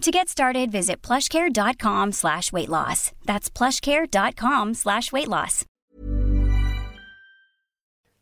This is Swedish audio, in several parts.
To get started, visit plushcare.com slash weight loss. That's plushcare.com slash weight loss.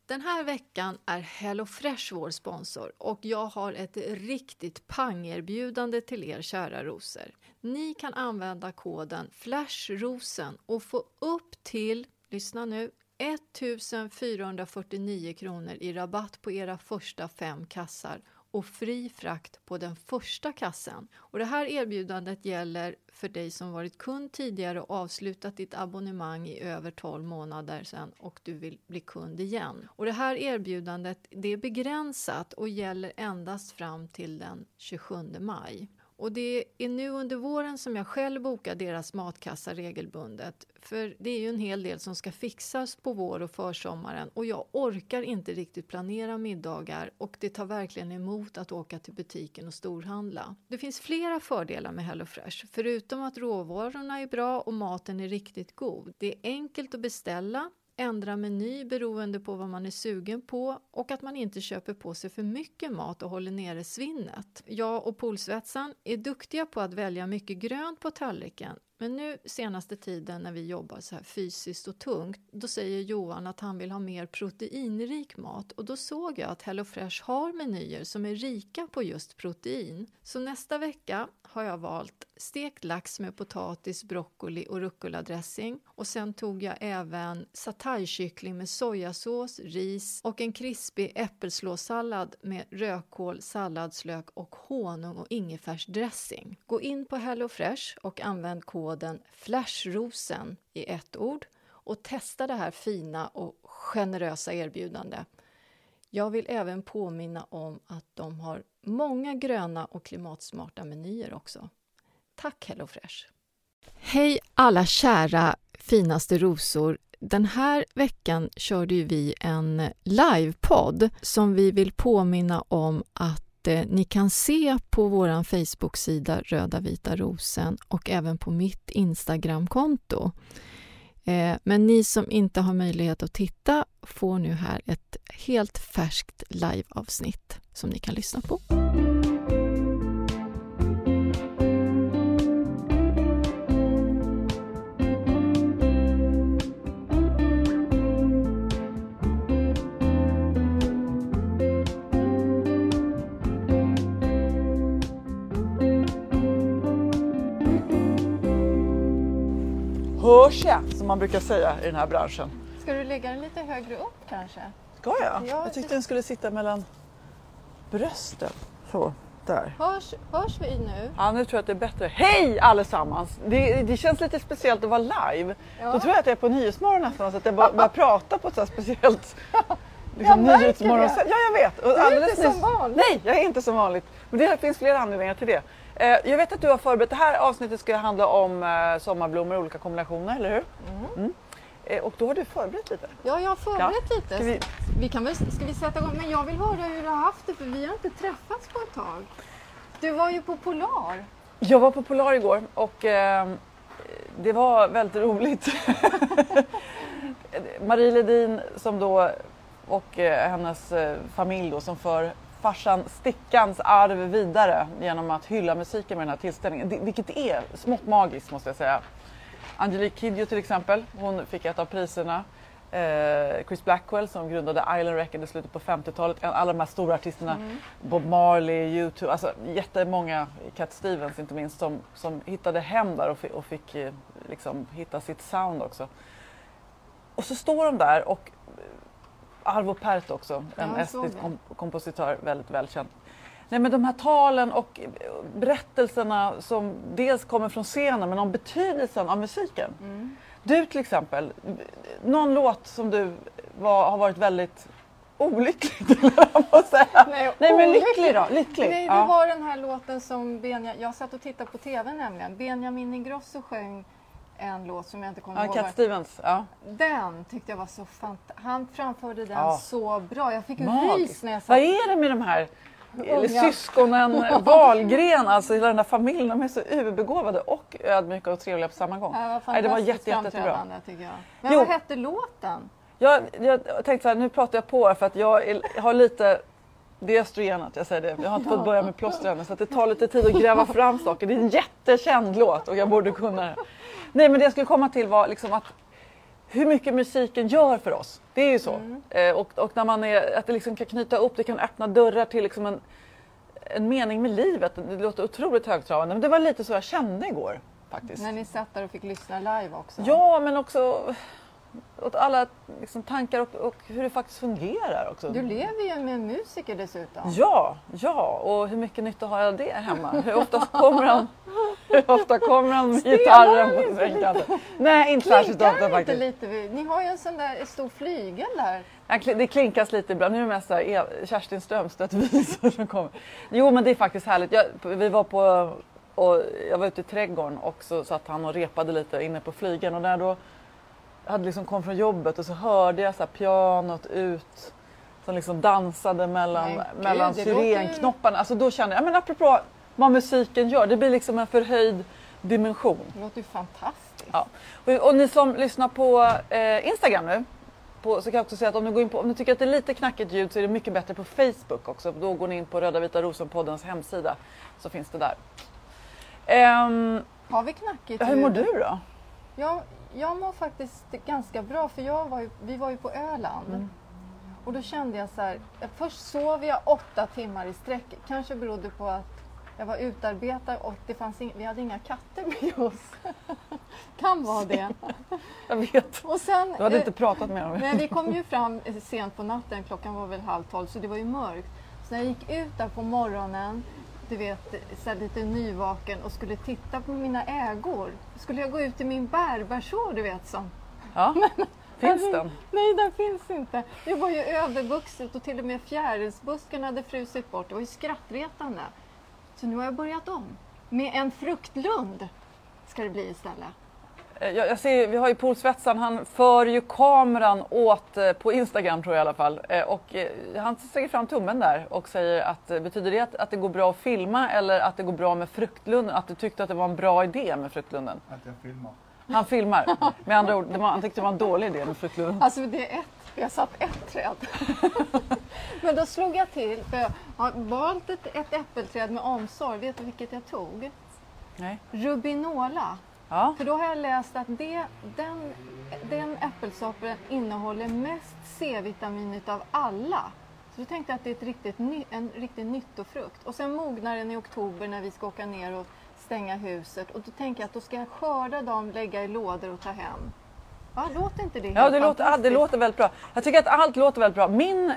Den här veckan är HelloFresh vår sponsor och jag har ett riktigt pangerbjudande till er kära rosor. Ni kan använda koden FLASHROSEN och få upp till, lyssna nu, 1449 kronor i rabatt på era första fem kassar och fri frakt på den första kassen. Och det här erbjudandet gäller för dig som varit kund tidigare och avslutat ditt abonnemang i över 12 månader sedan och du vill bli kund igen. Och det här erbjudandet det är begränsat och gäller endast fram till den 27 maj. Och det är nu under våren som jag själv bokar deras matkassa regelbundet. För det är ju en hel del som ska fixas på vår och försommaren och jag orkar inte riktigt planera middagar och det tar verkligen emot att åka till butiken och storhandla. Det finns flera fördelar med HelloFresh, förutom att råvarorna är bra och maten är riktigt god. Det är enkelt att beställa ändra meny beroende på vad man är sugen på och att man inte köper på sig för mycket mat och håller nere svinnet. Jag och polsvetsan är duktiga på att välja mycket grönt på tallriken men nu senaste tiden när vi jobbar så här fysiskt och tungt, då säger Johan att han vill ha mer proteinrik mat och då såg jag att HelloFresh har menyer som är rika på just protein. Så nästa vecka har jag valt stekt lax med potatis, broccoli och rucola-dressing och sen tog jag även sataykyckling med sojasås, ris och en krispig äppelslåssallad med rödkål, salladslök och honung och ingefärsdressing. Gå in på HelloFresh och använd koden FLASHROSEN i ett ord och testa det här fina och generösa erbjudandet. Jag vill även påminna om att de har många gröna och klimatsmarta menyer också. Tack HelloFresh! Hej alla kära finaste rosor! Den här veckan körde vi en livepodd som vi vill påminna om att eh, ni kan se på vår Facebook-sida Röda vita rosen och även på mitt Instagramkonto. Eh, men ni som inte har möjlighet att titta får nu här ett helt färskt liveavsnitt som ni kan lyssna på. Hörs jag, som man brukar säga i den här branschen. Ska du lägga den lite högre upp kanske? Ska jag? Jag tyckte den skulle sitta mellan brösten. Så, där. Hörs, hörs vi nu? Ja, nu tror jag att det är bättre. Hej allesammans! Det, det känns lite speciellt att vara live. Ja. Då tror jag att jag är på Nyhetsmorgon nästan, så att jag bara börjar prata på ett så speciellt liksom, nyhetsmorgon. Ja, jag vet. Och du är inte som vanligt. Nej, jag är inte som vanligt. Men det finns flera anledningar till det. Eh, jag vet att du har förberett, det här avsnittet ska handla om eh, sommarblommor i olika kombinationer, eller hur? Mm. Mm. Eh, och då har du förberett lite? Ja, jag har förberett ja. lite. Ska vi... vi... kan väl, ska vi sätta igång? Men jag vill höra hur du har haft det, för vi har inte träffats på ett tag. Du var ju på Polar. Jag var på Polar igår och eh, det var väldigt roligt. Marie Ledin som då och eh, hennes eh, familj då som för farsan Stickans arv vidare genom att hylla musiken med den här tillställningen. Vilket är smått magiskt måste jag säga. Angelique Kidjo till exempel, hon fick ett av priserna. Eh, Chris Blackwell som grundade Island Record i slutet på 50-talet. Alla de här stora artisterna, mm. Bob Marley, U2, alltså jättemånga, Cat Stevens inte minst, som, som hittade hem där och, och fick eh, liksom, hitta sitt sound också. Och så står de där och Arvo Pärt också, en Ja, det. kom kompositör, väldigt välkänd. Nej men de här talen och berättelserna som dels kommer från scenen men om betydelsen av musiken. Mm. Du till exempel, någon låt som du var, har varit väldigt olycklig jag säga. Nej, Nej men lycklig då, lycklig. Nej, det ja. var den här låten som Benja, jag satt och tittade på TV nämligen. Benjamin Ingrosso sjöng en låt som jag inte kommer ja, ihåg. Cat Stevens. Ja. Den tyckte jag var så fantastisk. Han framförde den Ja. så bra. Jag fick Magiskt. rys när jag satt. Vad är det med de här eller syskonen Wahlgren, alltså hela den där familjen, de är så överbegåvade och ödmjuka och trevliga på samma gång. Ja, Nej, det var jätte, jättebra. tycker jag. Men Jo. vad hette låten? Jag, jag tänkte så här, nu pratar jag på för att jag är, har lite det är östrogenet, jag säger det. Jag har inte fått börja med plåster ännu så det tar lite tid att gräva fram saker. Det är en jättekänd låt och jag borde kunna det. Nej men det jag skulle komma till var liksom att hur mycket musiken gör för oss. Det är ju så. Eh, och, och när man är, att det liksom kan knyta upp, det kan öppna dörrar till liksom en, en mening med livet. Det låter otroligt högtravande men det var lite så jag kände igår faktiskt. När ni satt där och fick lyssna live också. Ja, men också åt alla liksom, tankar och, och hur det faktiskt fungerar också. Du lever ju med en musiker dessutom. Ja, ja, och hur mycket nytta har jag det hemma? Hur ofta kommer han, hur ofta kommer han med gitarren på sängkanten? Nej, inte särskilt ofta faktiskt. lite? Ni har ju en sån där stor flygel där. Det klinkas lite ibland. Nu är det mest här Kerstin Strömstedt-visor som kommer. Jo, men det är faktiskt härligt. Jag, vi var på, och jag var ute i trädgården och så satt han och repade lite inne på flygeln och när då hade liksom kom från jobbet och så hörde jag så här pianot ut som liksom dansade mellan, gud, mellan det låter syrenknopparna. Alltså då kände jag, men apropå vad musiken gör, det blir liksom en förhöjd dimension. Det låter ju fantastiskt. Ja. Och, och ni som lyssnar på eh, Instagram nu, på, så kan jag också säga att om ni, går in på, om ni tycker att det är lite knackigt ljud så är det mycket bättre på Facebook också. Då går ni in på Röda Vita Rosen-poddens hemsida så finns det där. Ehm, Har vi knackigt ja, hur mår ljud? du då? Jag, jag mår faktiskt ganska bra för jag var ju, vi var ju på Öland. Mm. Och då kände jag så här, först sov jag åtta timmar i sträck. Kanske berodde på att jag var utarbetad och det fanns ing, vi hade inga katter med oss. kan vara det. Jag vet. Och sen, Du hade eh, inte pratat med dem. Nej, vi kom ju fram eh, sent på natten, klockan var väl halv tolv så det var ju mörkt. Så när jag gick ut där på morgonen, du vet, så här lite nyvaken och skulle titta på mina ägor. Skulle jag gå ut i min bärbärså, du vet som. Ja, finns den? Nej, den finns inte. Det var ju övervuxet och till och med fjärilsbusken hade frusit bort. Det var ju skrattretande. Så nu har jag börjat om. Med en fruktlund ska det bli istället. Eh, Jag, jag ser, vi har ju Polsvetsan, han för ju kameran åt eh, på Instagram tror jag i alla fall. Eh, Och han sträcker fram tummen där och säger att betyder det att, att det går bra att filma eller att det går bra med fruktlunden? Att du tyckte att det var en bra idé med fruktlunden? Att jag filmar. Han filmar. Med andra ord, det var, han tyckte det var en dålig idé med fruktlunden. Alltså det är ett, jag satt ett träd. Men då slog jag till, för jag har valt ett, ett äppelträd med omsorg. Vet du vilket jag tog? Nej. Rubinola. Ja. För då har jag läst att det, den, den äppelsorten innehåller mest C-vitamin utav alla. Så då tänkte jag att det är ett riktigt, en riktig nyttofrukt. Och sen mognar den i oktober när vi ska åka ner och stänga huset. Och då tänker jag att då ska jag skörda dem, lägga i lådor och ta hem. Ja, låter inte det Ja, det låter, ja, det låter väldigt bra. Jag tycker att allt låter väldigt bra. Min, eh,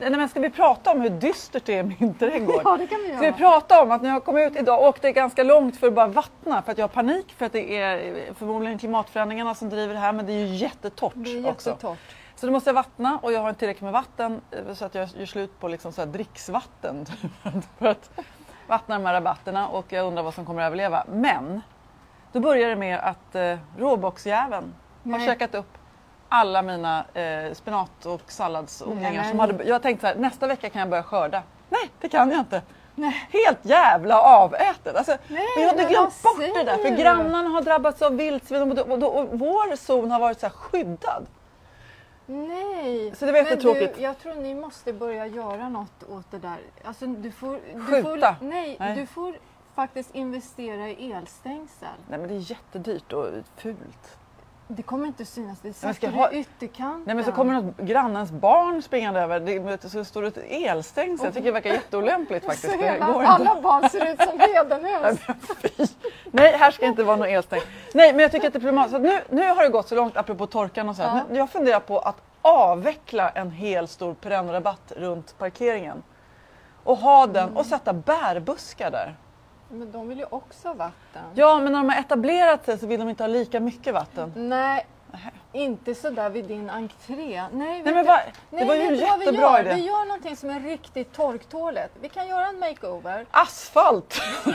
nej, men ska vi prata om hur dystert det är i min trädgård? Ja, det kan vi Ska vi göra. prata om att när jag kom ut idag åkte ganska långt för att bara vattna för att jag har panik för att det är förmodligen klimatförändringarna som driver det här men det är ju jättetorrt Det är också. jättetorrt. Så då måste jag vattna och jag har inte tillräckligt med vatten eh, så att jag gör slut på liksom så dricksvatten för att vattna de här rabatterna och jag undrar vad som kommer att överleva. Men då börjar det med att eh, råboxjäveln har Nej. käkat upp alla mina eh, spenat och salladsodlingar. Som hade, jag tänkte så här, nästa vecka kan jag börja skörda. Nej, det kan jag inte. Nej. Helt jävla avätet. Alltså, Nej, vi hade glömt bort det där för grannarna har drabbats av vildsvin och, och, och, och vår zon har varit så här skyddad. Nej, Så det var men du, jag tror ni måste börja göra något åt det där. Alltså, du får, du Skjuta? Får, nej, Nej. du får faktiskt investera i elstängsel. Nej men det är jättedyrt och fult. Det kommer inte synas, det du ha- i ytterkanten. Nej men så kommer något grannens barn springande över, det, så står det ett elstängsel. Jag tycker det verkar jätteolämpligt faktiskt. hela, går inte. alla barn ser ut som hedenhus. Fy. Nej, här ska inte vara någon elstäng. Nej, men jag tycker att det är problematiskt. Nu, nu har det gått så långt, apropå torkan och så. Ja. Nu- Jag funderar på att avveckla en hel stor perennrabatt runt parkeringen. Och ha den och sätta bärbuskar där. Men de vill ju också ha vatten. Ja, men när de har etablerat sig så vill de inte ha lika mycket vatten. Nej, inte så där vid din entré. Nej, Nej, men va? Det Nej, var ju en jättebra idé. Vi gör någonting som är riktigt torktåligt. Vi kan göra en makeover. Asfalt!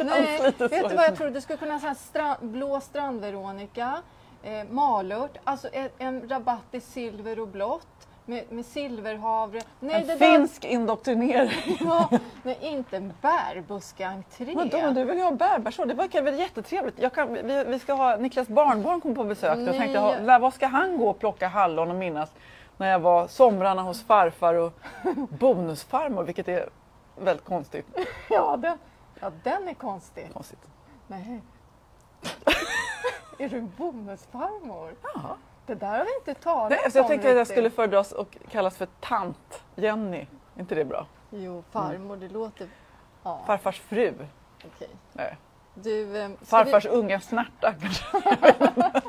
Nej, vet du vad jag tror? Du skulle kunna säga stra- blå strand-Veronica, eh, malört, alltså en, en rabatt i silver och blått med, med silverhavre. Nej, En finsk indoktrinering. Där, ja, nej, inte en bärbuskentré. Vadå, du vill ju ha bärbärsår? Det verkar väl jättetrevligt. Jag kan, vi, vi ska ha Niklas barnbarn kommer på besök. Nej. tänkte, ha, vad- vad ska han gå och plocka hallon och minnas när jag var somrarna hos farfar och bonusfarmor, vilket är väldigt konstigt. Ja, den, ja, den är konstig. konstigt. Nej. är du en bonusfarmor? Ja. Det där har vi inte talat Nej, så jag om tänkte att jag skulle föredras och kallas för tant Jenny. Är inte det bra? Jo, farmor, det låter... Ja, Farfars fru. okej. Nej. Du, eh, Farfars unga snärta kanske.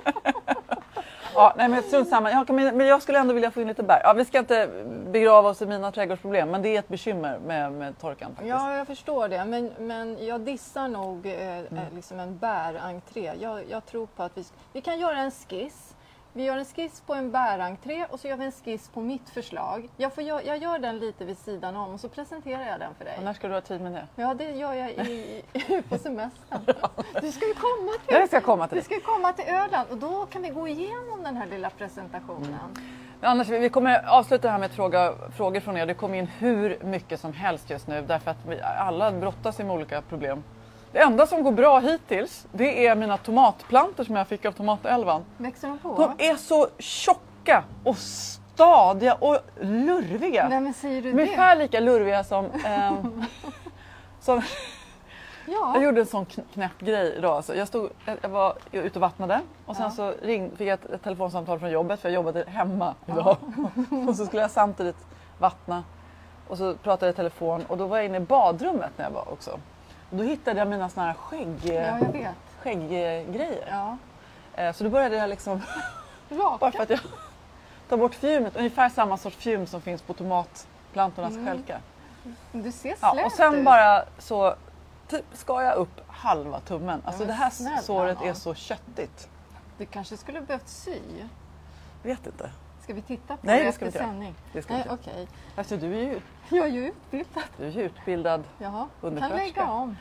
ja, nej men strunt samma. Jag, men jag skulle ändå vilja få in lite bär. Ja, vi ska inte begrava oss i mina trädgårdsproblem men det är ett bekymmer med, med torkan vi, faktiskt. ja, jag förstår det. Men, men jag dissar nog eh, Mm. eh, liksom en bärentré. Jag, jag tror på att vi, vi kan göra en skiss. Vi gör en skiss på en bärentré och så gör vi en skiss på mitt förslag. Jag, får, gör- jag gör den lite vid sidan om och så presenterar jag den för dig. Och när ska du ha tid med det? Ja, det gör jag i, på semestern. Du ska ju komma till Jag ska komma till Du ska komma till Öland och då kan vi gå igenom den här lilla presentationen. Men Annars, vi kommer avsluta det här med fråga frågor från er. Det kommer in hur mycket som helst just nu därför att vi alla brottas med olika problem. Det enda som går bra hittills det är mina tomatplantor som jag fick av Tomatälvan. Växer de på? De är så tjocka och stadiga och lurviga. Nej men säger du Ungefär det? lika lurviga som... ehm, som jag Ja. gjorde en sån kn- knäpp grej idag. Alltså jag, stod, jag jag var ute och vattnade och sen Ja. så ring, fick jag ett, ett telefonsamtal från jobbet för jag jobbade hemma idag. och så skulle jag samtidigt vattna och så pratade jag i telefon och då var jag inne i badrummet när jag var också. Och då hittade jag mina såna här skägg, ja, jag vet. skägggrejer. Ja. Eh, Så då började jag liksom bara Raka. för att jag tar bort fjumet, ungefär samma sorts fjum som finns på tomatplantornas Mm. stjälkar. Du ser Ja, slät och sen ut. bara så typ skar jag upp halva tummen. Alltså det här snälla såret är så köttigt. Du kanske skulle behövt sy. Vet inte. Ska vi titta på Nej, det efter sändning? Det ska vi inte. okej. Alltså, du är ju, Jag är ju utbildad. du är ju utbildad. Jaha, kan Undersköterska. lägga om.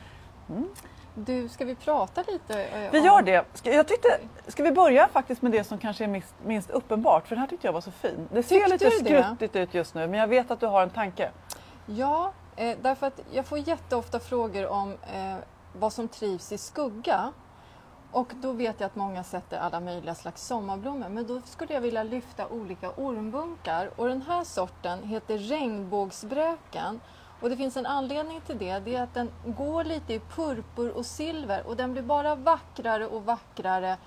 Du, ska vi prata lite? eh, Vi om- gör det. Ska, jag tyckte, ska vi börja faktiskt med det som kanske är minst, minst uppenbart? För den här tyckte jag var så fin. Det ser Tyckte lite det? skruttigt ut just nu men jag vet att du har en tanke. Ja, eh, därför att jag får jätteofta frågor om eh, vad som trivs i skugga. Och då vet jag att många sätter alla möjliga slags sommarblommor. Men då skulle jag vilja lyfta olika ormbunkar. Och den här sorten heter regnbågsbräken. Och det finns en anledning till det. Det är att den går lite i purpur och silver. Och den blir bara vackrare och vackrare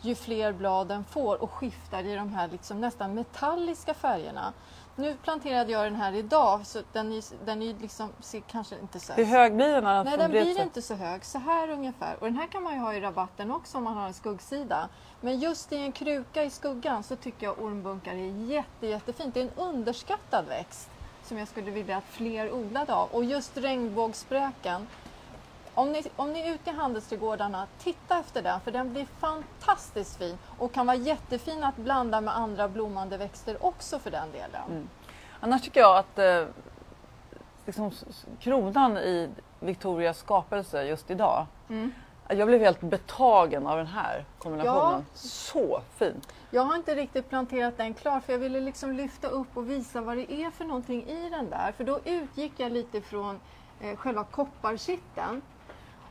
ju fler blad den får och skiftar i de här liksom nästan metalliska färgerna. Nu planterade jag den här idag så den, är, den är liksom, ser kanske inte så Hur hög blir den när Nej, den blir sig? inte så hög. Så här ungefär. Och den här kan man ju ha i rabatten också om man har en skuggsida. Men just i en kruka i skuggan så tycker jag ormbunkar är jätte, jättefint. Det är en underskattad växt som jag skulle vilja att fler odlade av. Och just regnbågsspräken. Om ni, om ni är ute i handelsträdgårdarna, titta efter den för den blir fantastiskt fin och kan vara jättefin att blanda med andra blommande växter också för den delen. Mm. Annars tycker jag att eh, liksom, kronan i Victorias skapelse just idag. Mm. Jag blev helt betagen av den här kombinationen. Så fin! Jag har inte riktigt planterat den klar för jag ville liksom lyfta upp och visa vad det är för någonting i den där. För då utgick jag lite från eh, själva kopparkitteln.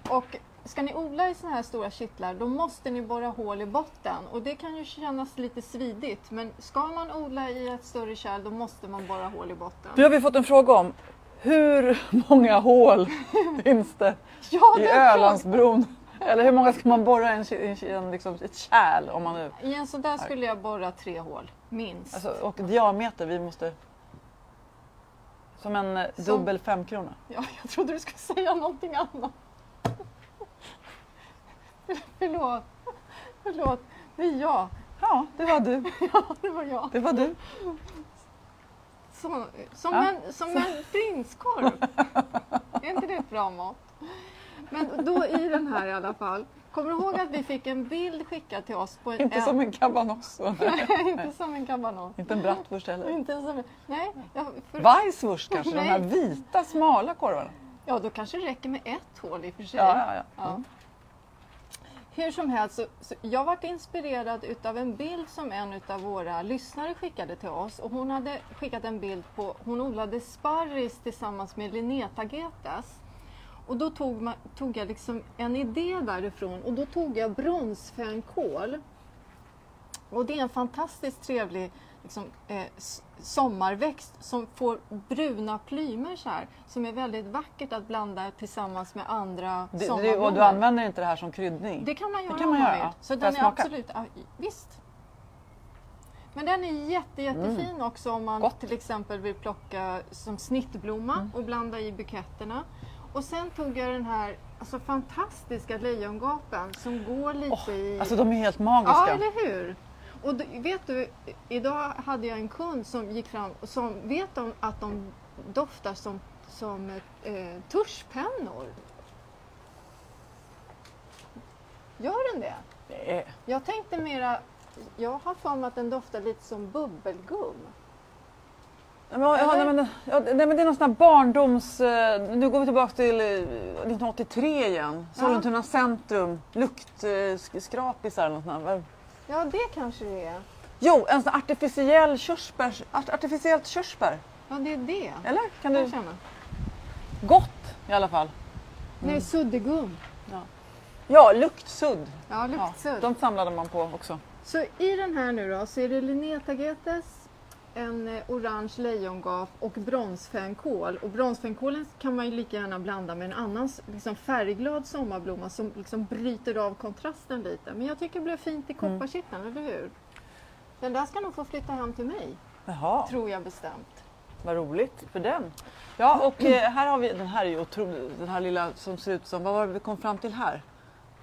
Och ska ni odla i såna här stora kittlar då måste ni borra hål i botten. Och det kan ju kännas lite svidigt men ska man odla i ett större kärl då måste man borra hål i botten. Nu har vi fått en fråga om hur många hål finns det Ja, i Ölandsbron? Eller hur många ska man borra i en, en, en, liksom, ett kärl? Om man nu, I en sån där skulle jag borra tre hål, minst. alltså, och diameter, vi måste... Som en eh, Som- dubbel femkrona. Ja, jag trodde du skulle säga någonting annat. Förlåt. Förlåt. Det är jag. Ja, det var du. Ja, det var jag. Det var du. Så, som Ja. en, som en prinskorv. är inte det ett bra mått? Men då i den här i alla fall. Kommer du ihåg att vi fick en bild skickad till oss? På en, Inte som en kabanoss. Nej, inte som en kabanos. Inte en bratwurst heller. Inte som nej, för, Weisswurst kanske, de Nej. här vita smala korvarna. ja, då kanske det räcker med ett hål i och för sig. Ja, ja, ja. Ja. Hur som helst, så, så jag varit inspirerad utav en bild som en utav våra lyssnare skickade till oss. Och hon hade skickat en bild på, hon odlade sparris tillsammans med linnetagetes. Och då tog, man, tog jag liksom en idé därifrån och då tog jag bronsfänkål. Och det är en fantastiskt trevlig liksom, eh, sommarväxt som får bruna plymer så här. Som är väldigt vackert att blanda tillsammans med andra Du, du, sommarblommor. och du använder inte det här som kryddning? Det kan man göra kan man göra, ja. Så Får den är smaka? absolut, ja, visst. Men den är jätte, jättefin också om man Mm. Gott. till exempel vill plocka som snittblomma Mm. och blanda i buketterna. Och sen tog jag den här alltså, fantastiska lejongapen som går lite Åh, i... Alltså de är helt magiska. Ja, eller hur? Och då, vet du, idag hade jag en kund som gick fram och som vet om att de doftar som, som eh, tuschpennor. Gör den det? Det är... Jag tänkte mera, jag har för mig att den doftar lite som bubbelgum. Ja, men, ja, nej, men, ja, nej, men det är någon sån här barndoms... eh, Nu går vi tillbaka till eh, 1983 igen. Sollentuna centrum, luktskrapisar eller något sånt. Ja, det kanske det är. Jo, en sån artificiell körsbärs, art, artificiellt körsbär. Ja, det är det. Eller? Kan Jag du... känner. Gott i alla fall. Nej, suddgum. Ja, luktsudd. Ja, Ja, luktsudd. de samlade man på också. Så i den här nu då så är det Linnetagetes, en eh, orange lejongap och bronsfänkål. Och bronsfänkålen kan man ju lika gärna blanda med en annan liksom färgglad sommarblomma som liksom bryter av kontrasten lite. Men jag tycker det blev fint i kopparkitteln, eller hur? Den där ska nog få flytta hem till mig, Jaha, tror jag bestämt. vad roligt för den. Ja, och eh, här har vi, den här är ju otrolig, den här lilla som ser ut som, vad var det vi kom fram till här?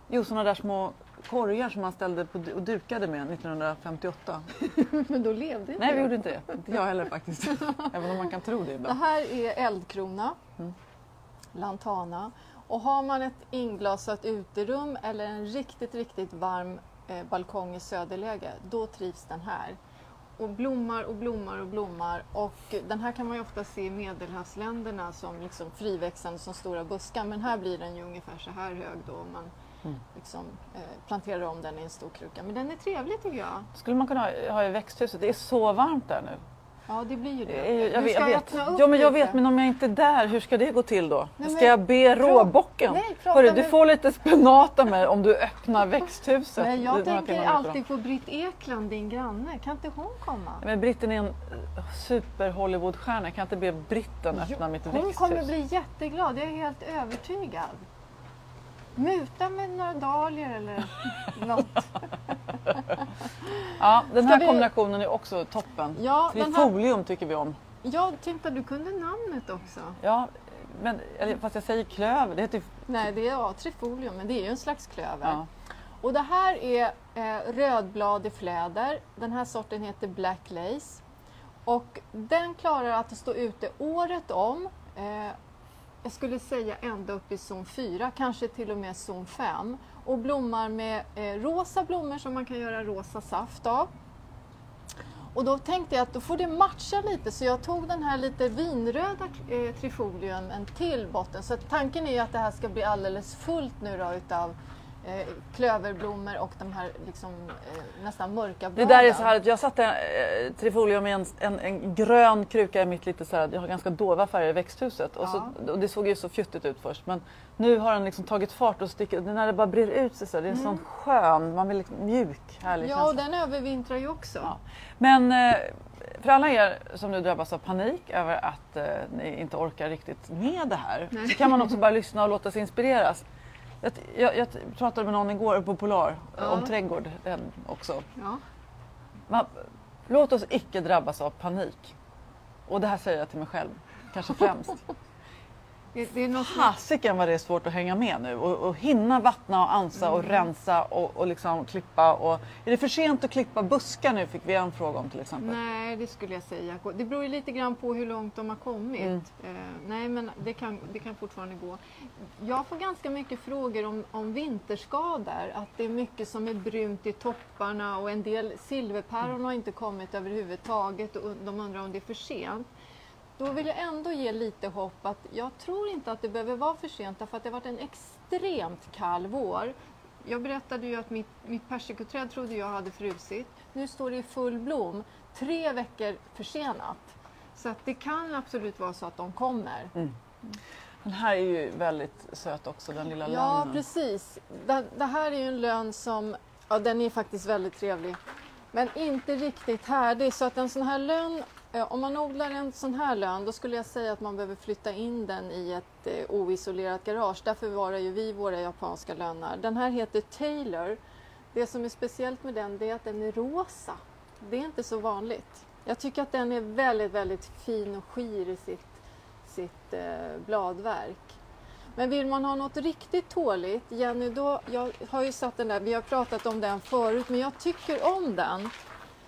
Jo, sådana där små korgar som man ställde på, och dukade med 1958. Men då levde inte Nej, vi gjorde inte det. Inte jag heller faktiskt. Även om man kan tro det Det ibland. här är eldkrona, Mm. lantana. Och har man ett inglasat uterum eller en riktigt, riktigt varm eh, balkong i söderläge, då trivs den här. Och blommar och blommar och blommar. Och den här kan man ju ofta se i medelhavsländerna som liksom friväxande som stora buskar. Men här blir den ju ungefär så här hög då man Mm. liksom, eh, planterar om den i en stor kruka. Men den är trevlig tycker jag. skulle man kunna ha, ha i växthuset. Det är så varmt där nu. Ja, det blir ju det. Eh, Jag, Du ska jag vet. öppna upp Ja, men jag lite. vet, men om jag inte är där, hur ska det gå till då? Nej, ska jag be råbocken? Nej, Hörru, du får lite spenat av mig om du öppnar växthuset. Är jag tänker alltid på Britt Ekland, din granne. Kan inte hon komma? Men Britten är en super Hollywoodstjärna. Kan inte be Britten öppna mitt Hon växthus? kommer bli jätteglad, jag är helt övertygad. Muta med några dahlior eller något. Ja, den Ska här vi- kombinationen är också toppen. Ja, den här, Trifolium tycker vi om. jag tänkte att du kunde namnet också. Ja, men, fast jag säger klöver. Det heter. Nej, det är ja, trifolium, men det är ju en slags klöver. Ja. Och det här är eh, rödblad i fläder. Den här sorten heter Black Lace. Och den klarar att stå ute året om. Eh, jag skulle säga ända upp i zon 4, kanske till och med zon 5. Och blommar med eh, rosa blommor som man kan göra rosa saft av. Och då tänkte jag att då får det matcha lite så jag tog den här lite vinröda eh, trifolium en till botten. Så tanken är ju att det här ska bli alldeles fullt nu då utav eh, klöverblommor och de här liksom, eh, nästan mörka Det bladen. där är så här att jag satte eh, trifolium i en, en, en grön kruka i mitt lite så här, jag har ganska dova färger i växthuset och, så, och det såg ju så fjuttigt ut först men nu har den liksom tagit fart och sticker, när det bara brer ut sig så det är en sån skön, man vill liksom, mjuk, härlig Mm. Ja, och den övervintrar ju också. Ja. Men eh, för alla er som nu drabbas av panik över att eh, ni inte orkar riktigt med det här Nej. så kan man också bara lyssna och låta sig inspireras. Jag, jag, jag pratade med någon igår på Polar Ja. om trädgård också. Ja. Man, låt oss icke drabbas av panik. Och det här säger jag till mig själv, kanske främst. Det, det är något Fasiken vad det är svårt att hänga med nu och, och hinna vattna och ansa och rensa och, och liksom klippa. Och, är det för sent att klippa buskar nu fick vi en fråga om till exempel. Nej, det skulle jag säga. Det beror ju lite grann på hur långt de har kommit. Mm. Eh, nej, men det kan, det kan fortfarande gå. Jag får ganska mycket frågor om, om vinterskador. Att det är mycket som är brunt i topparna och en del silverpäron har inte kommit överhuvudtaget och de undrar om det är för sent. Då vill jag ändå ge lite hopp att jag tror inte att det behöver vara för sent därför att det har varit en extremt kall vår. Jag berättade ju att mitt, mitt persikoträd trodde jag hade frusit. Nu står det i full blom, tre veckor försenat. Så att det kan absolut vara så att de kommer. Den här är ju väldigt söt också, den lilla Ja, lönnen. precis. Det, det här är ju en lön som, ja den är faktiskt väldigt trevlig. Men inte riktigt härdig. Så att en sån här lön, Eh, om man odlar en sån här lön, då skulle jag säga att man behöver flytta in den i ett eh, oisolerat garage. Där förvarar ju vi våra japanska lönnar. Den här heter Taylor. Det som är speciellt med den, är att den är rosa. Det är inte så vanligt. Jag tycker att den är väldigt, väldigt fin och skir i sitt, sitt eh, bladverk. Men vill man ha något riktigt tåligt, Jenny, då, jag har ju satt den där, vi har pratat om den förut, men jag tycker om den.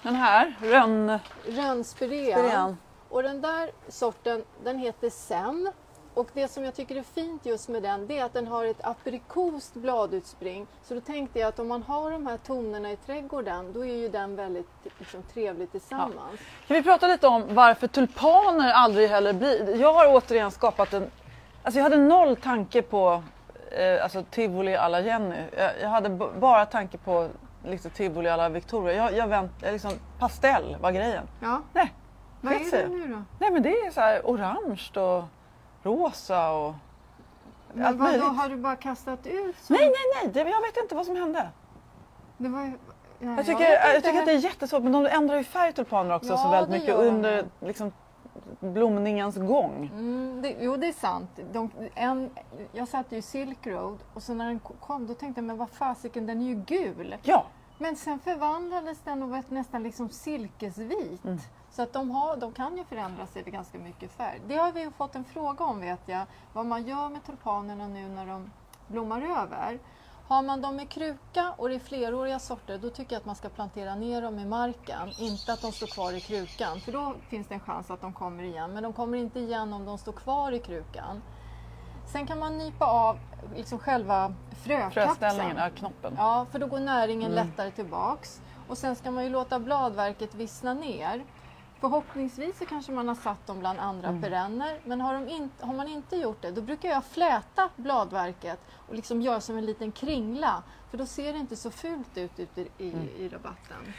Den här, rönn... Rönnspirean. Spirean. Och den där sorten, den heter Sen. Och det som jag tycker är fint just med den, det är att den har ett aprikost bladutspring. Så då tänkte jag att om man har de här tonerna i trädgården, då är ju den väldigt liksom, trevlig tillsammans. Kan vi prata lite om varför tulpaner aldrig heller blir... Jag har återigen skapat en... Alltså jag hade noll tanke på eh, alltså tivoli alla Jenny. Jag, jag hade bara tanke på liksom, tivoli alla Victoria. Jag, jag vänt, jag liksom, pastell var grejen. Ja, Nej, vad är det nu då? Nej men det är så här orange och rosa och Men allt vad då möjligt. har du bara kastat ut? så- Nej, nej, nej, det, jag vet inte vad som hände. Det var, nej, Jag tycker, jag inte. tycker att det är jättesvårt, men de ändrar ju färg tulpaner också Ja, så väldigt mycket under liksom, blomningens gång. Mm, det, jo, det är sant. De, en, jag satt ju i Silk Road och så när den ko- kom då tänkte jag, men vad fasiken, den är ju gul. Ja, Men sen förvandlades den och var nästan liksom silkesvit. Mm. Så att de, har, de kan ju förändra sig med ganska mycket färg. Det har vi fått en fråga om vet jag. Vad man gör med tulpanerna nu när de blommar över. Har man dem i kruka och det är fleråriga sorter då tycker jag att man ska plantera ner dem i marken. Inte att de står kvar i krukan för då finns det en chans att de kommer igen. Men de kommer inte igen om de står kvar i krukan. Sen kan man nypa av liksom själva frökapseln. fröställningen, ja, knoppen. Ja, för då går näringen Mm. lättare tillbaks. Och sen ska man ju låta bladverket vissna ner. Förhoppningsvis så kanske man har satt dem bland andra Mm. perenner. Men har, de in, har man inte gjort det, då brukar jag fläta bladverket och liksom göra som en liten kringla. För då ser det inte så fult ut ute i, Mm. i rabatten.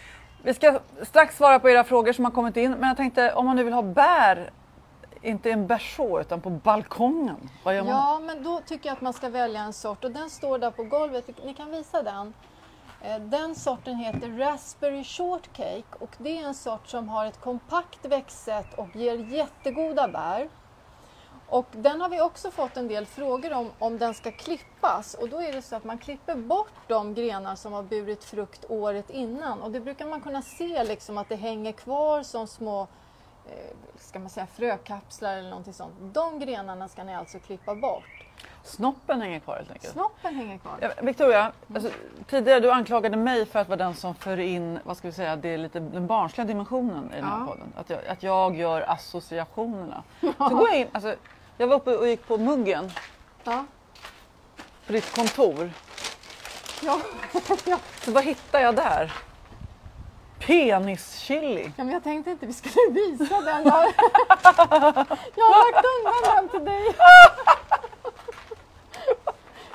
Vi ska strax svara på era frågor som har kommit in, men jag tänkte om man nu vill ha bär, inte en bärså utan på balkongen, vad gör man? Ja, men då tycker jag att man ska välja en sort och den står där på golvet. Ni kan visa den. Eh, den sorten heter Raspberry Shortcake och det är en sort som har ett kompakt växtsätt och ger jättegoda bär. Och den har vi också fått en del frågor om, om den ska klippas. Och då är det så att man klipper bort de grenar som har burit frukt året innan. Och det brukar man kunna se liksom att det hänger kvar som små eh, ska man säga, frökapslar eller någonting sånt. De grenarna ska ni alltså klippa bort. Snoppen hänger kvar helt enkelt. Snoppen hänger kvar. Ja, Victoria, alltså, tidigare du anklagade mig för att vara den som för in, vad ska vi säga, det är lite den barnsliga dimensionen i den här Ja. podden. Att jag, att jag gör associationerna. Så går jag in, alltså, jag var uppe och gick på muggen Ja. på ditt kontor. Ja. ja. Så vad hittade jag där? Penischili. ja, men jag tänkte inte vi skulle visa den. Jag har lagt undan den till dig.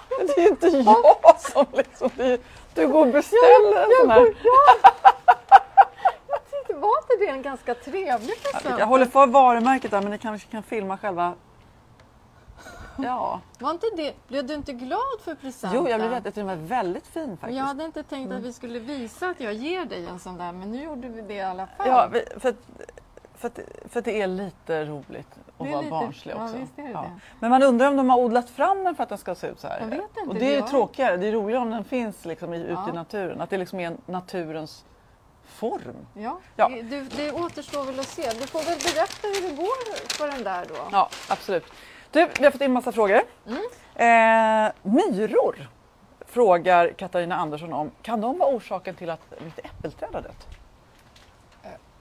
Det är ju inte jag som liksom, är, du går och beställer en sån här. Jag tyckte, var inte det en ganska trevlig present? Jag håller för varumärket där men ni kanske kan filma själva. Ja, Var inte det, blev du inte glad för presenten? jo jag blev tyckte den var väldigt fin faktiskt. jag hade inte tänkt att vi skulle visa att jag ger dig en sån där, men nu gjorde vi det i alla fall. Ja, för för, att, för att det är lite roligt att vara lite- barnslig ja, också. det det. Men man undrar om de har odlat fram den för att den ska se ut så här. Jag vet inte, Och det är ju jag- tråkigare. Det är roligare om den finns liksom i, ute Ja. i naturen. Att det liksom är naturens form. Ja, Ja. Det, det återstår väl att se. Du får väl berätta hur det går för den där då. Ja, absolut. Du, vi har fått in massa frågor. Eh, myror frågar Katarina Andersson om. Kan de vara orsaken till att mitt äppelträd har dött?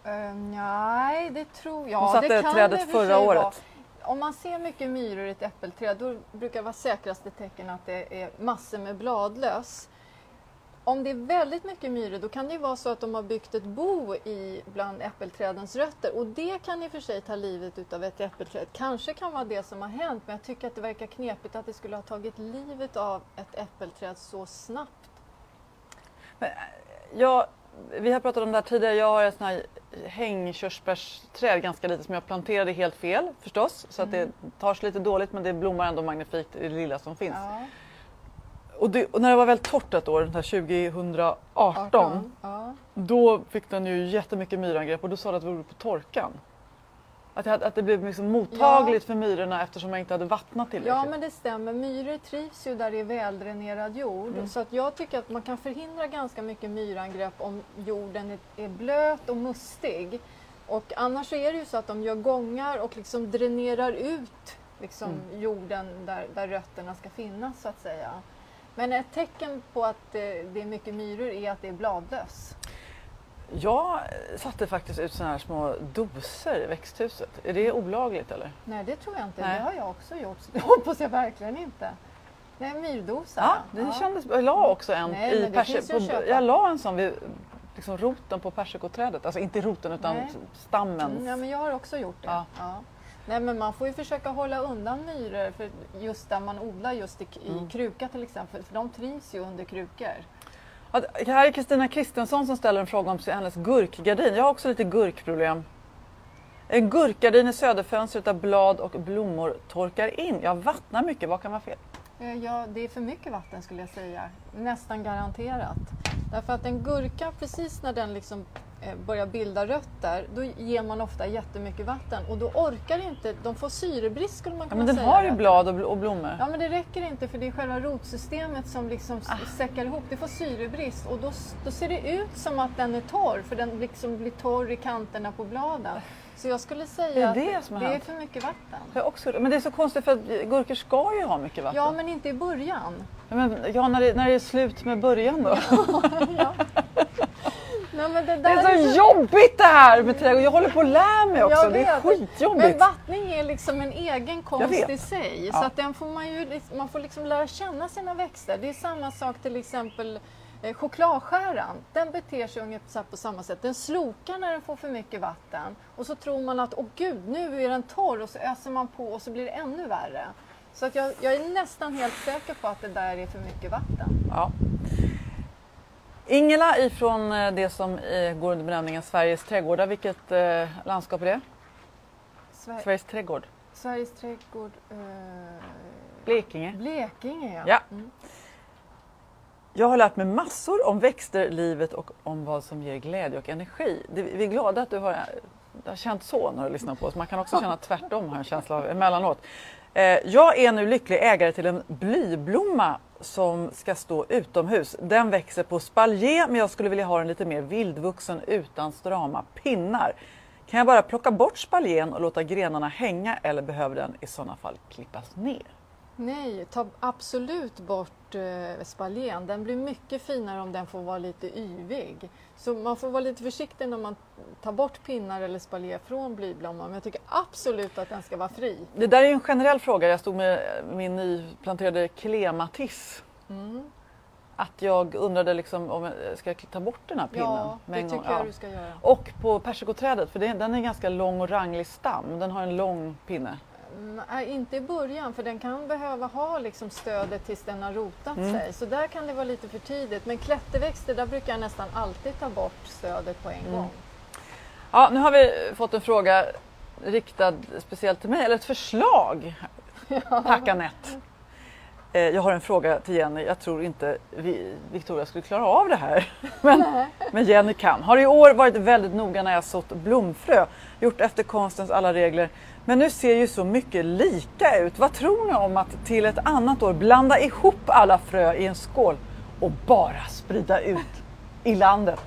Uh, nej, det tror jag. Hon satte det kan trädet det förra året. vara. Om man ser mycket myror i ett äppelträd då brukar det vara säkraste tecken att det är massor med bladlöss. Om det är väldigt mycket myror då kan det ju vara så att de har byggt ett bo i bland äppelträdens rötter och det kan i och för sig ta livet utav ett äppelträd. Kanske kan vara det som har hänt men jag tycker att det verkar knepigt att det skulle ha tagit livet av ett äppelträd så snabbt. Jag, vi har pratat om det här tidigare. Jag har ett sånt här hängkörsbärsträd ganska litet som jag planterade helt fel förstås. Så att det tar sig lite dåligt men det blommar ändå magnifikt i det lilla som finns. Ja, Och, det, och när det var väldigt torrt ett år, den här 2018, 18. Ja. då fick den ju jättemycket myrangrepp och då sa det att det berodde på torkan. Att, jag, att det blev liksom mottagligt för myrorna eftersom jag inte hade vattnat tillräckligt. Ja men det stämmer, myror trivs ju där det är väldränerad jord. Mm. Så att jag tycker att man kan förhindra ganska mycket myrangrepp om jorden är, blöt och mustig. Och annars är det ju så att de gör gångar och liksom dränerar ut liksom Mm. jorden där, där rötterna ska finnas så att säga. Men ett tecken på att det är mycket myror är att det är bladlöss. Jag satte faktiskt ut sådana här små doser i växthuset. Är det olagligt eller? Nej det tror jag inte, Nej. det har jag också gjort. Det hoppas jag verkligen inte. Nej, myrdosa. Ja, det kändes Jag la också en Nej, i men det persi- finns ju att på, köpa. Jag la en sån vid liksom roten på persikoträdet. Alltså inte roten utan Nej. stammen. Mm, ja, men jag har också gjort det. Ja. Ja. Nej, men man får ju försöka hålla undan myror för just där man odlar just i, i Mm. kruka till exempel, för de trivs ju under krukor. Ja, det här är Kristina Kristensson som ställer en fråga om hennes gurkgardin. Jag har också lite gurkproblem. En gurkgardin i söderfönstret där blad och blommor torkar in. Jag vattnar mycket, vad kan vara fel? Eh, ja, det är för mycket vatten skulle jag säga, nästan garanterat. Därför att en gurka, precis när den liksom börjar bilda rötter, då ger man ofta jättemycket vatten och då orkar inte, de får syrebrist skulle man Ja, kunna men den säga. har ju blad och bl- och blommor. Ja men det räcker inte för det är själva rotsystemet som liksom Ah. säckar ihop. Det får syrebrist och då, då ser det ut som att den är torr för den liksom blir torr i kanterna på bladen. Så jag skulle säga Det är att det det är för mycket vatten. Jag också, men det är så konstigt för att gurkor ska ju ha mycket vatten. Ja men inte i början. Ja, men, ja när, det, när det är slut med början då. Nej, det, Det där är så jobbigt det här med trädgård. Jag håller på att lära mig också. Det är skitjobbigt. Men vattning är liksom en egen konst i sig. Ja. Så att den får man, ju, man får liksom lära känna sina växter. Det är samma sak till exempel eh, chokladskäran. Den beter sig ungefär på samma sätt. Den slokar när den får för mycket vatten. Och så tror man att åh gud, nu är den torr och så öser man på och så blir det ännu värre. Så att jag, jag är nästan helt säker på att det där är för mycket vatten. Ja. Ingela ifrån eh, det som eh, går under benämningen Sveriges trädgårdar. Vilket eh, landskap är det? Sver- Sveriges trädgård. Sveriges trädgård... Eh, Blekinge. Blekinge Ja. Mm. Jag har lärt mig massor om växter, livet och om vad som ger glädje och energi. Vi är glada att du har, har känt så när du lyssnar på oss. Man kan också känna tvärtom, har en känsla av emellanåt. Eh, Jag är nu lycklig ägare till en blyblomma som ska stå utomhus. Den växer på spaljer men jag skulle vilja ha den lite mer vildvuxen utan strama pinnar. Kan jag bara plocka bort spaljén och låta grenarna hänga eller behöver den i sådana fall klippas ner? Nej, ta absolut bort eh, spaljén. Den blir mycket finare om den får vara lite yvig. Så man får vara lite försiktig när man tar bort pinnar eller spaljé från blyblomman. Men jag tycker absolut att den ska vara fri. Det där är en generell fråga. Jag stod med min nyplanterade klematis. Mm. Att jag undrade liksom om jag ska ta bort den här pinnen Ja, det en gång. tycker jag du ska göra. Och på persikoträdet, för den är en ganska lång och ranglig stam. Den har en lång pinne. Nej, inte i början för den kan behöva ha liksom stödet tills den har rotat Mm. sig. Så där kan det vara lite för tidigt. Men klätterväxter, där brukar jag nästan alltid ta bort stödet på en Mm. gång. Ja, nu har vi fått en fråga riktad speciellt till mig, eller ett förslag. Tack Anette. Eh, Jag har en fråga till Jenny. Jag tror inte vi, Victoria skulle klara av det här. Men, men Jenny kan. Har i år varit väldigt noga när jag sått blomfrö. Gjort efter konstens alla regler. Men nu ser ju så mycket lika ut. Vad tror ni om att till ett annat år blanda ihop alla frö i en skål och bara sprida ut i landet?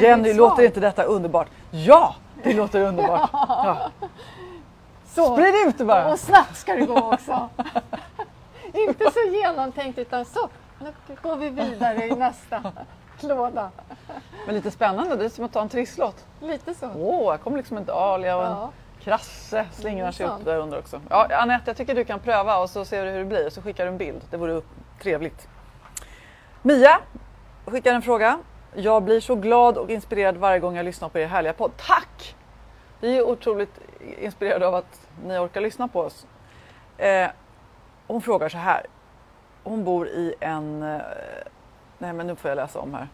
Jenny, låter inte detta underbart? Ja, det låter underbart. Ja. Så. Sprid ut det bara! Och snabbt ska det gå också. Inte så genomtänkt utan så. Nu går vi vidare i nästa låda. Men lite spännande, det är som att ta en trisslott. Lite så. Åh, här kommer liksom en dahlia och en Ja. Krasse slingrar sig upp där under också. Ja, Anette, jag tycker du kan pröva och så ser du hur det blir och så skickar du en bild. Det vore trevligt. Mia skickar en fråga. Jag blir så glad och inspirerad varje gång jag lyssnar på er härliga podd. Tack! Vi är otroligt inspirerade av att ni orkar lyssna på oss. Eh, hon frågar så här. Hon bor i en... Eh, nej men nu får jag läsa om här.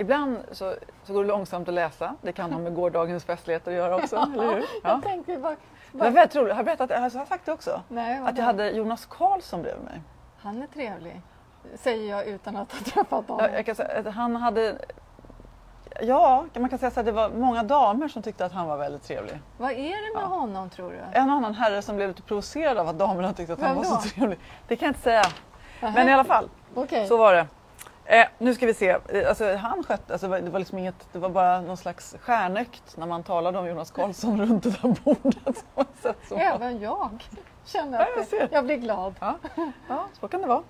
Ibland så, så går det långsamt att läsa. Det kan ha med gårdagens festligheter att göra också, eller hur? Ja. Jag tänkte bara... Det var väldigt roligt. Har jag berättat, har jag sagt det också? Nej, Att jag hade Jonas Karlsson bredvid mig. Han är trevlig. Säger jag utan att ha träffat honom. Ja, jag kan säga att han hade... Ja, man kan säga så att det var många damer som tyckte att han var väldigt trevlig. Vad är det med honom tror du? En annan herre som blev lite provocerad av att damerna tyckte att han Vem var så då? trevlig. Det kan jag inte säga. Nähä. Men i alla fall, Okej. så var det. Eh, nu ska vi se. Eh, Alltså, han skötte, alltså, det var- liksom inget, det var bara någon slags stjärnökt när man talade om Jonas Karlsson runt det där bordet. Även jag känner Ja, att jag det, ser. jag blir glad. Ja, ja, så kan det vara.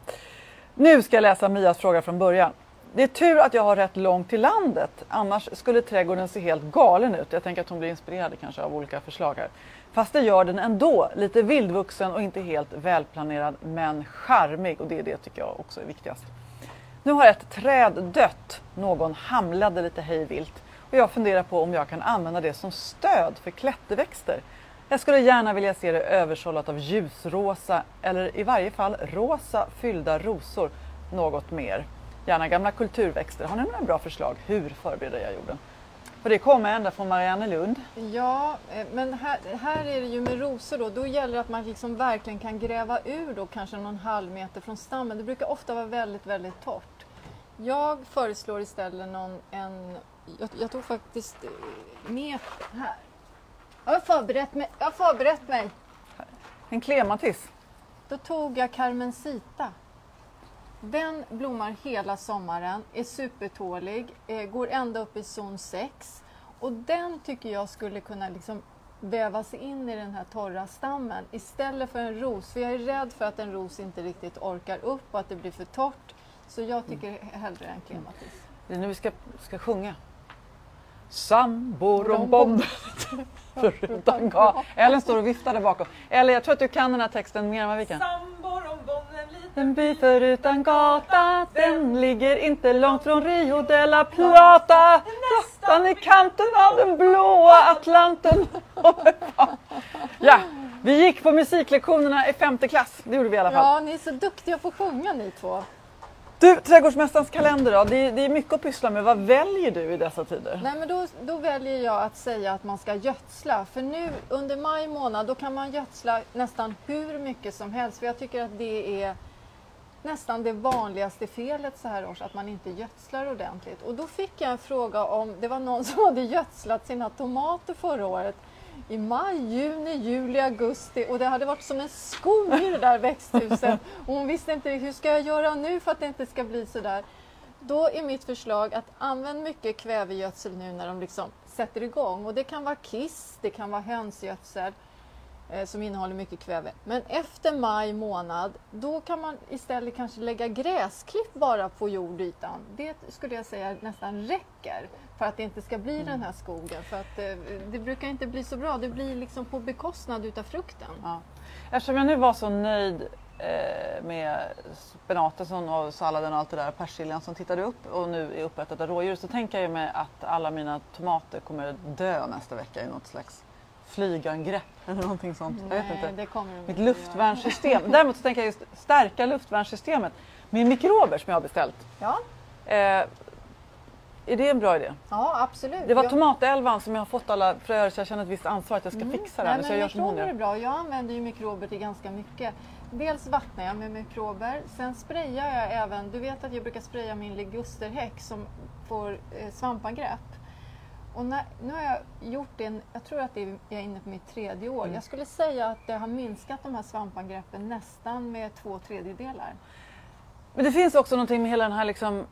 Nu ska jag läsa Mias fråga från början. Det är tur att jag har rätt långt till landet, annars skulle trädgården se helt galen ut. Jag tänker att hon blir inspirerad kanske av olika förslag här. Fast det gör den ändå, lite vildvuxen och inte helt välplanerad men charmig och det är det tycker jag också är viktigast. Nu har ett träd dött, någon hamlade lite hejvilt och jag funderar på om jag kan använda det som stöd för klätterväxter. Jag skulle gärna vilja se det översållat av ljusrosa eller i varje fall rosa fyllda rosor. Något mer. Gärna gamla kulturväxter. Har ni några bra förslag? Hur förbereder jag jorden? För det kommer ända från Marianne Lund. Ja, eh, men här, här är det ju med rosor då, då gäller det att man liksom verkligen kan gräva ur då kanske någon halv meter från stammen. Det brukar ofta vara väldigt, väldigt torrt. Jag föreslår istället någon, en, jag, jag tog faktiskt eh, med här. Jag har förberett mig. Jag har förberett mig. En klematis. Då tog jag Carmencita. Den blommar hela sommaren, är supertålig, eh, går ända upp i zon 6 och den tycker jag skulle kunna liksom väva sig in i den här torra stammen istället för en ros. För jag är rädd för att en ros inte riktigt orkar upp och att det blir för torrt. Så jag tycker hellre en klematis. Det är nu vi ska, ska sjunga. Samborombom förutan. Ellen står och viftar där bakom. Eller jag tror att du kan den här texten mer än vad vi kan. En by förutan gata, den ligger inte långt från Rio de la Plata. Nästan i kanten av den blåa Atlanten. Ja, vi gick på musiklektionerna i femte klass. Det gjorde vi i alla fall. Ja, ni är så duktiga på att sjunga ni två. Du, trädgårdsmästarens kalender då? Det är, det är mycket att pyssla med. Vad väljer du i dessa tider? Nej, men då, då väljer jag att säga att man ska gödsla. För nu under maj månad då kan man gödsla nästan hur mycket som helst. För jag tycker att det är nästan det vanligaste felet så här års, att man inte gödslar ordentligt. Och då fick jag en fråga om, det var någon som hade gödslat sina tomater förra året i maj, juni, juli, augusti och det hade varit som en skog i det där växthuset. Och hon visste inte hur ska jag göra nu för att det inte ska bli så där. Då är mitt förslag att använd mycket kvävegödsel nu när de liksom sätter igång. Och det kan vara kiss, det kan vara hönsgödsel som innehåller mycket kväve. Men efter maj månad, då kan man istället kanske lägga gräsklipp bara på jordytan. Det skulle jag säga nästan räcker för att det inte ska bli den här skogen. För att eh, det brukar inte bli så bra, det blir liksom på bekostnad utav frukten. Ja. Eftersom jag nu var så nöjd eh, med spenaten och salladen och allt det där, persiljan som tittade upp och nu är uppätet av rådjur så tänker jag mig att alla mina tomater kommer dö nästa vecka i något slags flygangrepp eller någonting sånt. jag vet Nej, inte. det kommer Mitt luftvärnssystem. Däremot så tänker jag just stärka luftvärnssystemet med mikrober som jag har beställt. Ja, Eh, är det en bra idé? ja absolut. Det var Jag- tomatelvan som jag har fått alla fröer så jag känner ett visst ansvar att jag ska fixa det här Nej, jag men hon mikrober är bra. Jag använder ju mikrober till ganska mycket. Dels vattnar jag med mikrober, sen sprayar jag även, du vet att jag brukar spraya min ligusterhäck som får eh, svampangrepp. Och när, nu har jag gjort det, jag tror att det är, jag är inne på mitt tredje år. Mm. Jag skulle säga att det har minskat de här svampangreppen nästan med två tredjedelar. Men det finns också någonting med hela den här liksom...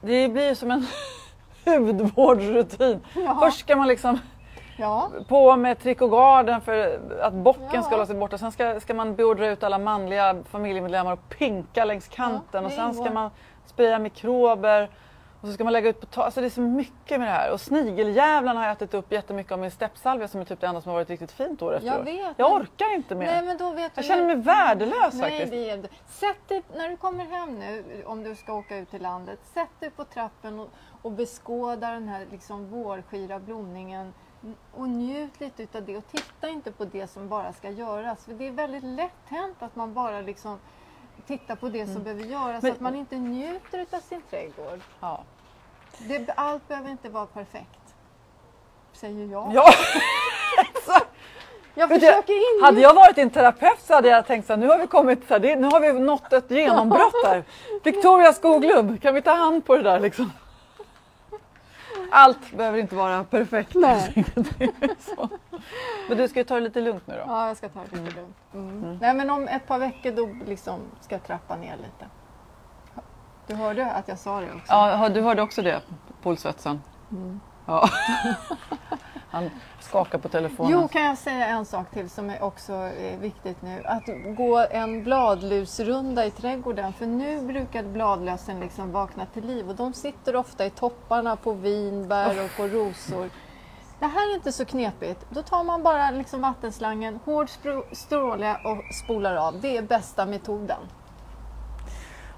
Det blir som en... hudvårdsrutin. Ja. Först ska man liksom Ja, på med Tricogarden för att bocken Ja. ska hålla sig borta. Sen ska, ska man beordra ut alla manliga familjemedlemmar och pinka längs kanten och sen ska man spraya mikrober och så ska man lägga ut potatis. Alltså det är så mycket med det här. Och snigeljävlarna har ätit upp jättemycket av min steppsalvia som är typ det enda som har varit riktigt fint år efter Jag år. vet, Jag orkar inte mer. Nej, men då vet Jag du känner mig värdelös Nej, faktiskt. det är. Sätt dig, när du kommer hem nu, om du ska åka ut till landet, sätt dig på trappen och, och beskåda den här liksom vårskira blomningen och njut lite utav det och titta inte på det som bara ska göras. För det är väldigt lätt hänt att man bara liksom tittar på det som behöver göras, Mm. Men- att man inte njuter utav sin trädgård. Ja. Det, allt behöver inte vara perfekt. Säger jag. Ja. Jag försöker inge... Hade jag varit en terapeut så hade jag tänkt så här, nu har vi kommit så här, det, nu har vi nått ett genombrott här. Victoria Skoglund, kan vi ta hand på det där liksom? Allt behöver inte vara perfekt. Nej. Men du ska ju ta det lite lugnt nu då. Ja, jag ska ta det lite lugnt. Mm. Nej, men om ett par veckor då liksom ska jag trappa ner lite. Du hörde att jag sa det också? Ja, du hörde också det, Polsvetsen? Ja. Han skakar på telefonen. Jo, kan jag säga en sak till som är också är viktigt nu. Att gå en bladlusrunda i trädgården. För nu brukar bladlösen liksom vakna till liv och de sitter ofta i topparna på vinbär och på rosor. Det här är inte så knepigt. Då tar man bara liksom vattenslangen, hård stråle och spolar av. Det är bästa metoden.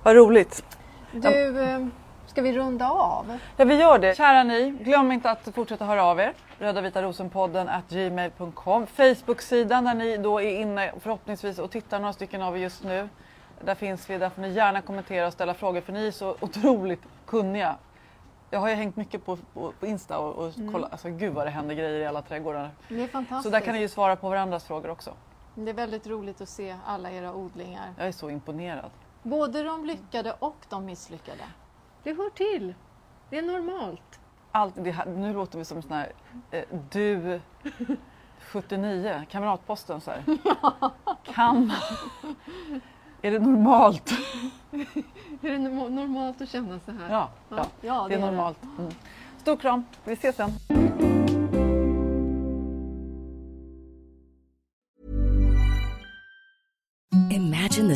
Vad roligt. Du, eh, ska vi runda av? Ja, vi gör det. Kära ni, glöm inte att fortsätta höra av er. Röda vita rosenpodden at gmail.com. Facebook-sidan där ni då är inne förhoppningsvis och tittar några stycken av er just nu. Där finns vi, där får ni gärna kommentera och ställa frågor för ni är så otroligt kunniga. Jag har ju hängt mycket på, på, på Insta och, och kollat, alltså gud vad det händer grejer i alla trädgårdar. Det är fantastiskt. Så där kan ni ju svara på varandras frågor också. Det är väldigt roligt att se alla era odlingar. Jag är så imponerad. Både de lyckade och de misslyckade. Det hör till. Det är normalt. Allt, det här, nu låter vi som sån här eh, du 79, Kamratposten så här. Kan? Är det normalt? Är det norm- normalt att känna så här? Ja, ja. ja det är normalt. Mm. Stor kram, vi ses sen.